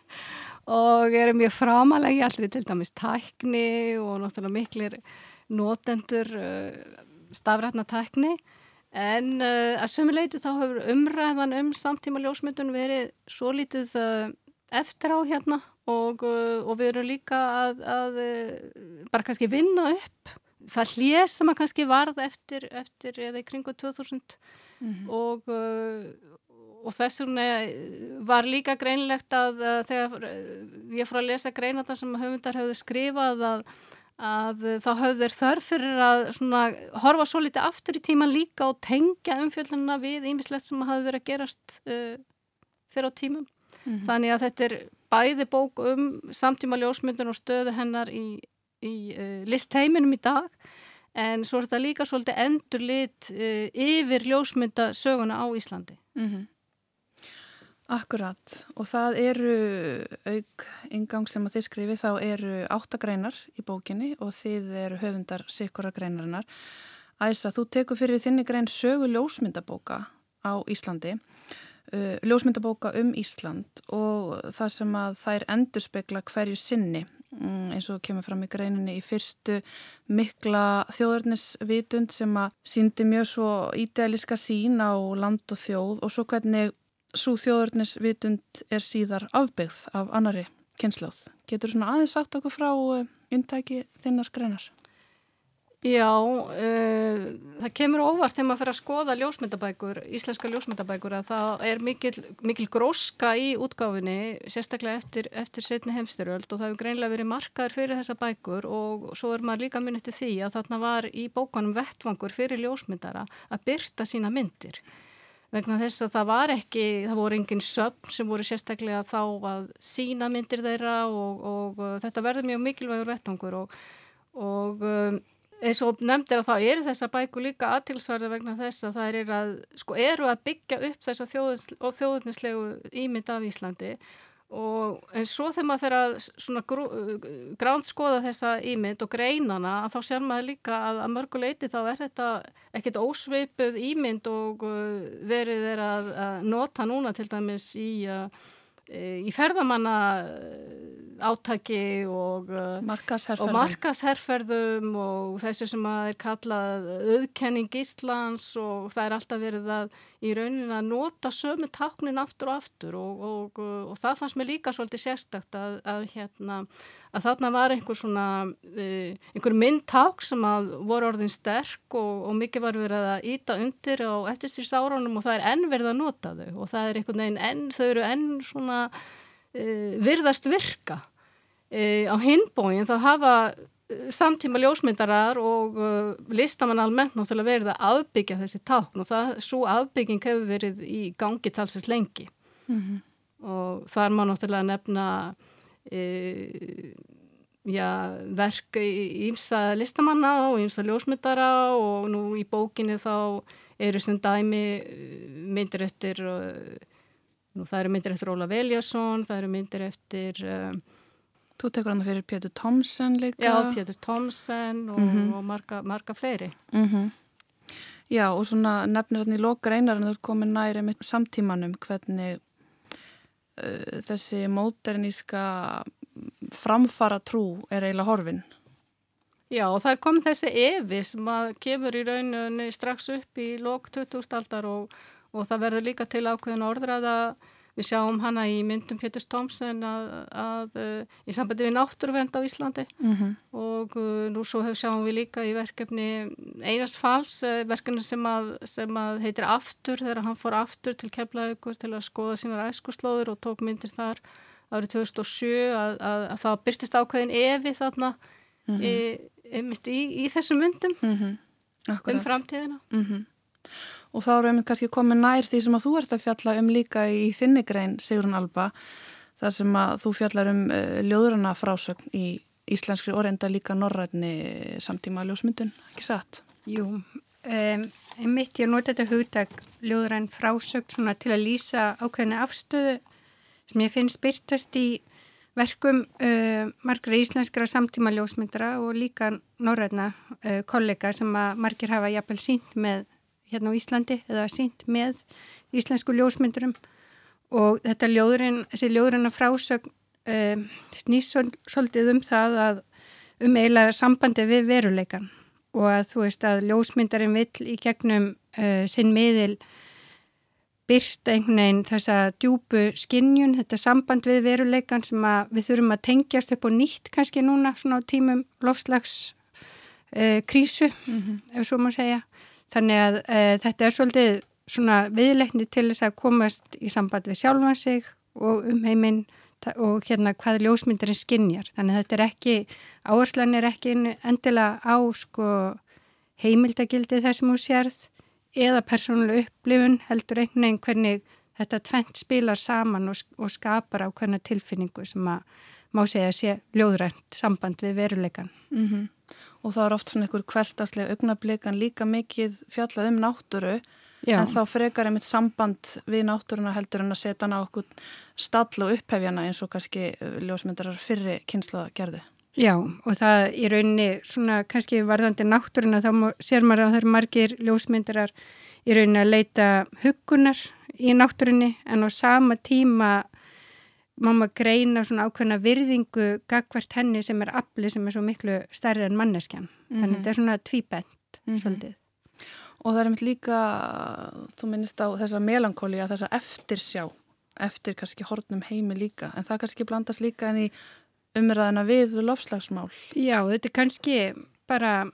og eru mjög framalega í allir til dæmis tækni og náttúrulega miklir notendur uh, stafrætna tækni en að sömuleiti þá hefur umræðan um samtíma ljósmyndun verið svo lítið eftir á hérna og, uh, og við erum líka að, að uh, bara kannski vinna upp það hlið sem að kannski varð eftir, eftir eða í kringu 2000 mm -hmm. og, uh, og þess vegna var líka greinlegt að þegar ég fór að lesa greina það sem höfundar höfðu skrifað að, að þá höfðu þeir þörf fyrir að svona, horfa svo litið aftur í tíman líka og tengja umfjöldununa við ímislegt sem hafi verið að gerast uh, fyrir á tímum Mm -hmm. Þannig að þetta er bæði bók um samtíma ljósmyndun og stöðu hennar í, í uh, listheiminum í dag en svo er þetta líka svolítið endur lit uh, yfir ljósmyndasöguna á Íslandi. Mm -hmm. Akkurat og það eru auk yngang sem að þið skrifi þá eru áttagreinar í bókinni og þið eru höfundar sikura greinarinnar. Æsa, þú tekur fyrir þinni grein sögu ljósmyndabóka á Íslandi uh, ljósmyndabóka um Ísland og það sem að þær endur spekla hverju sinni um, eins og kemur fram í greininni í fyrstu mikla þjóðurnisvitund sem að síndi mjög svo ídealiska sín á land og þjóð og svo hvernig svo þjóðurnisvitund er síðar afbyggð af annari kynsláð. Getur svona aðeins sagt okkur frá uh, inntæki þinnar greinar? Já, uh, það kemur óvart þegar maður fyrir að skoða ljósmyndabækur, íslenska ljósmyndabækur að það er mikil, mikil gróska í útgáfinni, sérstaklega eftir, eftir setni heimstyröld og það hefur greinlega verið markaður fyrir þessa bækur og svo er maður líka myndið til því að þarna var í bókanum vettvangur fyrir ljósmyndara að byrta sína myndir. Vegna þess að það var ekki, það voru engin söpn sem voru sérstaklega þá að sína myndir þeirra og, og, og þetta verður mjög mikilvægur vettvangur og, og um, eins og nefndir að þá eru þessa bæku líka aðtilsvarða vegna þess að það eru að, sko, eru að byggja upp þessa þjóðunislegu ímynd af Íslandi. Og en svo þegar maður fer að svona grú, gránskoða þessa ímynd og greinana að þá sér maður líka að að mörguleiti þá er þetta ekkert ósveipuð ímynd og uh, verið er að, að nota núna til dæmis í að uh, í ferðamanna átaki og markasherferðum. og markasherferðum og þessu sem að er kallað auðkenning Íslands og það er alltaf verið að í raunin að nota sömu taknin aftur og aftur og, og, og, og það fannst mér líka svolítið sérstakt að, að, hérna, að þarna var einhver svona einhver myndták sem að voru orðin sterk og mikið var verið að íta undir á eftirstýrst áránum og það er enn verið að nota þau og það er einhvern veginn enn, þau eru enn svona uh, virðast virka. Uh, á hinbóin þá hafa samtíma ljósmyndarar og uh, listamann almennt náttúrulega verið að afbyggja þessi tákn og það, svo afbygging hefur verið í gangi talsveit lengi mm -hmm. og þar má náttúrulega nefna uh, já, verk ímsa listamanna og ímsa ljósmyndara og nú í bókinu þá eru sem dæmi myndir eftir Nú, það eru myndir eftir Óla Veljason, það eru myndir eftir... Þú tekur hann fyrir Pétur Tomsen líka. Já, Pétur Tomsen og, mm -hmm. og marga, marga fleiri. Mm -hmm. Já, og svona nefnir hann í loka reynar en þú er komin næri með samtímanum hvernig uh, þessi móterníska framfara trú er eiginlega horfin. Já, og það komið þessi evi sem kemur í rauninu strax upp í lok 2000 aldar og og það verður líka til ákveðin orðræða við sjáum hana í myndum Péturs Tómsen að, að, að uh, í sambandi við náttúruvend á Íslandi mm -hmm. og uh, nú svo hefur sjáum við líka í verkefni einast fals uh, verkefni sem að, sem að heitir Aftur þegar hann fór aftur til Keflavíkur til að skoða sínar æskuslóður og tók myndir þar árið 2007 að, að, að það byrtist ákveðin evi þarna mm -hmm. í, í, í þessum myndum mm -hmm. um framtíðina. Og þá erum við kannski komið nær því sem að þú ert að fjalla um líka í þinnigrein Sigrun Alba, þar sem að þú fjallar um uh, ljóðurana frásögn í íslenskri orðenda líka norrætni samtíma ljósmyndun, ekki satt? Jú, um, mitt ég nota þetta hugdag ljóðurann frásögn til að lýsa ákveðinu afstöðu sem ég finnst byrtast í verkum uh, margra íslenskra samtíma ljósmyndara og líka norræna uh, kollega sem að margir hafa jafnvel sínt með hérna á Íslandi eða sínt með íslensku ljósmyndurum og þetta ljóðurinn, þessi ljóðurinn af frásögn uh, snýst svolítið um það að um eiginlega sambandi við veruleikan og að þú veist að ljósmyndarinn vill í gegnum uh, sinn miðil byrta einhvern veginn þessa djúbu skinnjun, þetta samband við veruleikan sem við þurfum að tengjast upp og nýtt kannski núna svona á tímum lofslags uh, krísu, mm -hmm. ef svo má segja. Þannig að uh, þetta er svolítið svona viðleikni til þess að komast í samband við sjálfan sig og um heiminn og hérna hvað ljósmyndarinn skinnjar. Þannig að þetta er ekki, áherslan er ekki endilega á sko heimildagildi þessum hún sérð eða persónuleg upplifun heldur einhvern veginn hvernig þetta tvent spilar saman og, og skapar á hvernig tilfinningu sem að má segja sé ljóðrænt samband við veruleikan. Mm -hmm. Og það er oft svona einhver hverstaslega augnablikan líka mikið fjallað um náttúru Já. en þá frekar einmitt samband við náttúruna heldur en að setja hana okkur stall og upphefjana eins og kannski ljósmyndarar fyrri kynsla gerði. Já og það í rauninni svona kannski varðandi náttúruna þá sér maður að það eru margir ljósmyndirar í rauninni að leita hugunar í náttúrunni en á sama tíma má maður greina svona ákveðna virðingu gagvert henni sem er afli sem er svo miklu stærri en manneskjan. Mm -hmm. Þannig þetta er svona tvíbent mm -hmm. svolítið. Og það er mitt líka, þú minnist á þessa melankóli að þessa eftirsjá, eftir kannski hortnum heimi líka en það kannski blandast líka en í umræðina við lofslagsmál? Já, þetta er kannski bara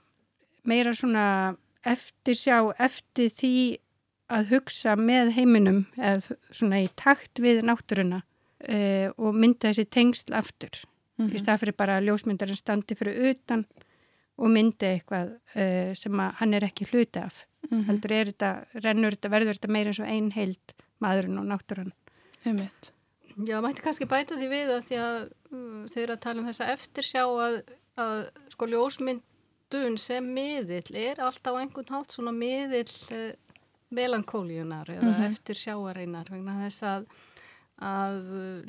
meira svona eftir sjá, eftir því að hugsa með heiminum eða svona í takt við náttúruna uh, og mynda þessi tengsl aftur mm -hmm. í mhm. stað fyrir bara að ljósmyndarinn standi fyrir utan og myndi eitthvað uh, sem að hann er ekki hluti af mm -hmm. heldur er þetta, rennur þetta, verður þetta meira eins og einn heild maðurinn og náttúran Ummitt Já, mætti kannski bæta því við að því að uh, þeir eru að tala um þessa eftirsjá að, að sko ljósmyndun sem miðill er alltaf á einhvern hátt svona miðill uh, melankóljunar eða mm -hmm. eftirsjáareinar vegna þess að, að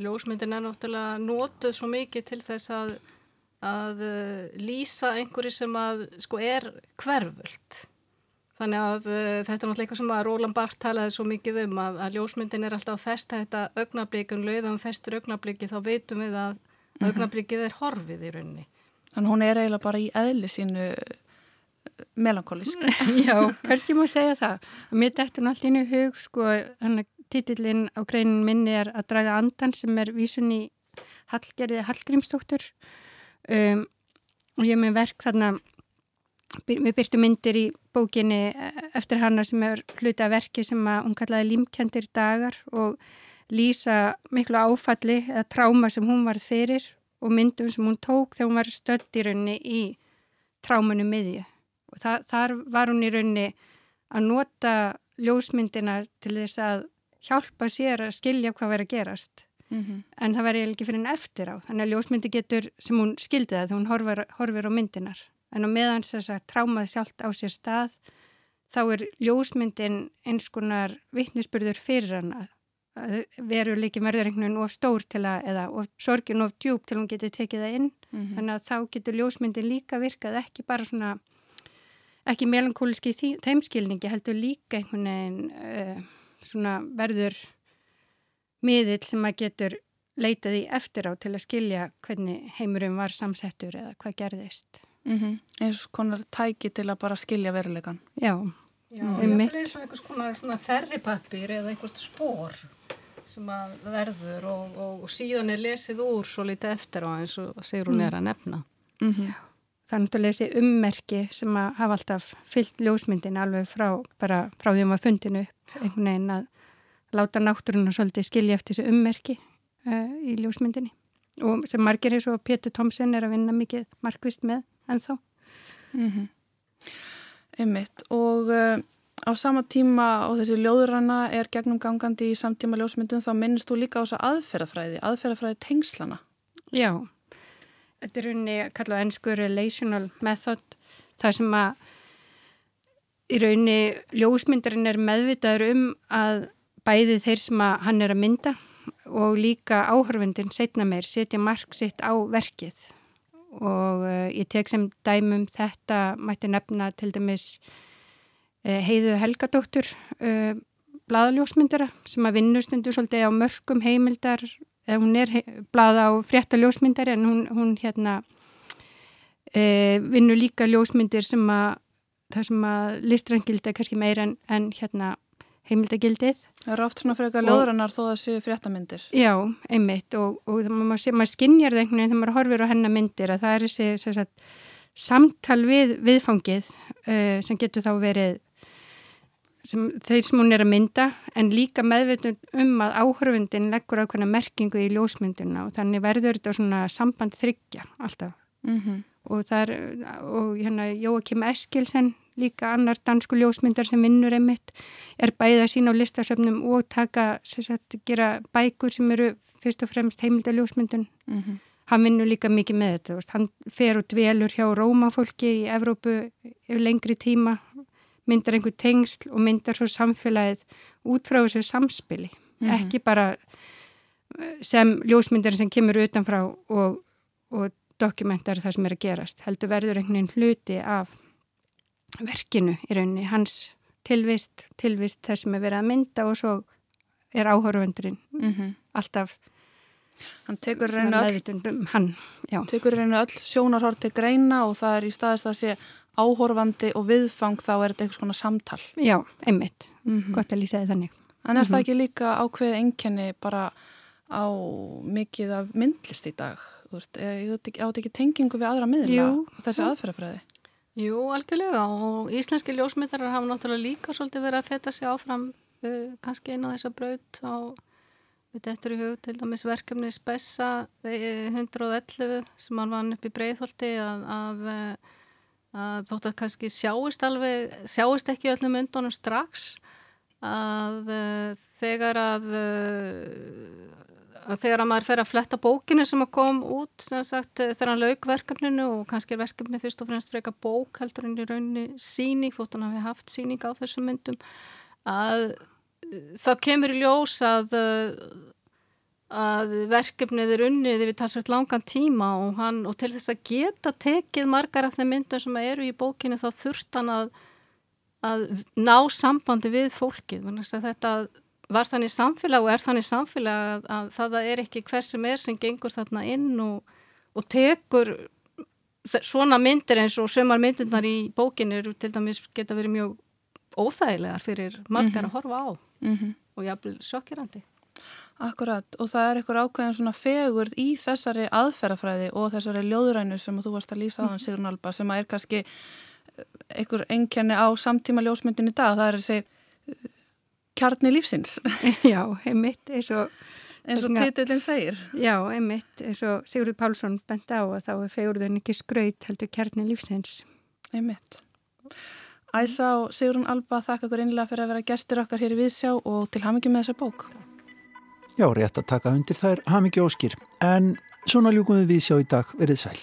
ljósmyndin er náttúrulega nótuð svo mikið til þess að, að uh, lýsa einhverju sem að sko er hverfult Þannig að uh, þetta er náttúrulega eitthvað sem að Róland Barth talaði svo mikið um að, að ljósmyndin er alltaf að festa þetta augnablíkun, lauðan festur augnablíki þá veitum við að mm -hmm. augnablíkið er horfið í rauninni. Þannig hún er eiginlega bara í eðli sínu uh, melankólisk. Já, kannski má segja það. Mér dættur náttúrulega inn í hug, sko, þannig að títillin á greinin minni er að draga andan sem er vísun í Hallgerði Hallgrímsdóttur. Um, og ég með verk þarna við byrtu myndir í bókinni eh, eftir hana sem er hluta verki sem hún kallaði límkendir dagar og lýsa miklu áfalli eða tráma sem hún var fyrir og myndum sem hún tók þegar hún var stöld í raunni í trámunum miðju. Og það, þar var hún í raunni að nota ljósmyndina til þess að hjálpa sér að skilja hvað verið að gerast. Mm -hmm. en það verið ekki fyrir henn eftir á. Þannig að ljósmyndi getur sem hún skildi það þegar hún horfir, horfir á myndinar en á meðan þess að trámað sjálft á sér stað þá er ljósmyndin eins konar vittnisspurður fyrir hann að veruleikin verður einhvern veginn of stór til að, eða of sorgin of djúb til hún getur tekið það inn. Mm -hmm. þannig að þá getur ljósmyndin líka virkað ekki bara svona ekki melankóliski þeimskilningi heldur líka einhvern veginn uh, svona verður miðill sem að getur leitaði eftir á til að skilja hvernig heimurum var samsettur eða hvað gerðist mm -hmm. eins konar tæki til að bara skilja verulegan Já, Já mm. ég vil eins og einhvers konar þerripappir eða einhvers spór sem að verður og, og, og síðan er lesið úr svo litið eftir á eins og segur hún er að nefna mm -hmm. Þannig að lesi ummerki sem að hafa alltaf fyllt ljósmyndin alveg frá, bara frá því að maður fundinu upp einhvern veginn að láta náttúruna svolítið skilja eftir þessu ummerki uh, í ljósmyndinni og sem margir eins og Pétur Tomsen er að vinna mikið markvist með ennþá. Mm -hmm. Einmitt og uh, á sama tíma og þessi ljóðurana er gegnum gangandi í samtíma ljósmyndun þá minnist þú líka á þessa aðferðafræði, aðferðafræði tengslana. Já, þetta er unni að kalla ennsku relational method, það sem að í raunni ljósmyndarinn er meðvitaður um að bæði þeir sem að hann er að mynda og líka áhörfundin setna meir setja mark sitt á verkið. Og uh, ég tek sem dæmum þetta mætti nefna til dæmis uh, heiðu Helgadóttur uh, bladaljósmyndara sem að vinnustundu svolítið á mörgum heimildar hún er blada á frétta ljósmyndari en hún, hún hérna vinnur líka ljósmyndir sem að það sem að listrangildi er kannski meira en, en hérna heimildagildið. Það eru oft svona frekar löðrannar þó það séu fréttamindir. Já, einmitt og, og maður, maður skinnjar það einhvern veginn þegar maður horfir á hennar myndir að það er þessi sagt, samtal við viðfangið uh, sem getur þá verið sem, þeir sem hún er að mynda en líka meðvitun um að áhörfundin leggur ákveðna merkingu í ljósmynduna og þannig verður þetta svona samband þryggja alltaf. Mm -hmm. Og það er, og hérna Jóakim Eskilsen líka annar dansku ljósmyndar sem vinnur einmitt er bæða sín á listasöfnum og taka, sagt, gera bækur sem eru fyrst og fremst heimildaljósmyndun mm -hmm. hann vinnur líka mikið með þetta hann fer og dvelur hjá rómafólki í Evrópu yfir lengri tíma myndar einhver tengsl og myndar svo samfélagið út frá þessu samspili mm -hmm. ekki bara eh, sem ljósmyndar sem kemur utanfrá og, og dokumentar það sem er að gerast heldur verður einhvern veginn hluti af verkinu í rauninni, hans tilvist, tilvist þess sem er verið að mynda og svo er áhörvendurinn mm -hmm. alltaf hann tekur reynu öll, reynu öll sjónarhort til greina og það er í staðist að sé áhörvandi og viðfang þá er þetta eitthvað svona samtal Já, einmitt, mm -hmm. gott að lýsa þið þannig En er mm -hmm. það mhm. ekki líka ákveð enkenni bara á mikið af myndlist í dag? Þú veist, átt ekki tengingu við aðra miðla þessi aðferðafræði? Jú, algjörlega og íslenski ljósmyndarar hafa náttúrulega líka svolítið verið að feta sig áfram uh, kannski eina þessa braut á við dettur í hug til dæmis verkefni Spessa 111 sem hann vann upp í Breitholti að, að, að þótt að kannski sjáist alveg sjáist ekki öllum undunum strax að uh, þegar að uh, að þegar að maður fer að fletta bókinu sem að kom út sagt, eh, þegar hann lauk verkefninu og kannski er verkefni fyrst og fremst freka bók heldur en í rauninni síning þótt hann hafi haft síning á þessum myndum að eh, það kemur í ljós að eh, að verkefnið er unnið við talsvægt langan tíma og, hann, og til þess að geta tekið margar af þeim myndum sem eru í bókinu þá þurft hann að, að ná sambandi við fólkið þetta var þannig samfélag og er þannig samfélag að, að það er ekki hvers sem er sem gengur þarna inn og, og tekur svona myndir eins og sömar myndirnar í bókinir til dæmis geta verið mjög óþægilegar fyrir margar mm -hmm. að horfa á mm -hmm. og jáfnvel sjokkirandi. Akkurat og það er eitthvað ákveðin svona fegurð í þessari aðferðafræði og þessari ljóðrænu sem þú varst að lýsa á þann Sigrun Alba sem er kannski einhver enkenni á samtíma ljósmyndin í dag það er þessi kjarni lífsins. Já, einmitt eins og, eins og titillin segir. Já, einmitt eins og Sigurður Pálsson bent á að þá er fegurðun ekki skraut heldur kjarni lífsins. Einmitt. Æsa og Sigurðun Alba þakka okkur einlega fyrir að vera gestur okkar hér í Viðsjá og til hamingi með þessa bók. Já, rétt að taka undir þær hamingi óskir. En svona ljúkum við Viðsjá í dag verið sæl.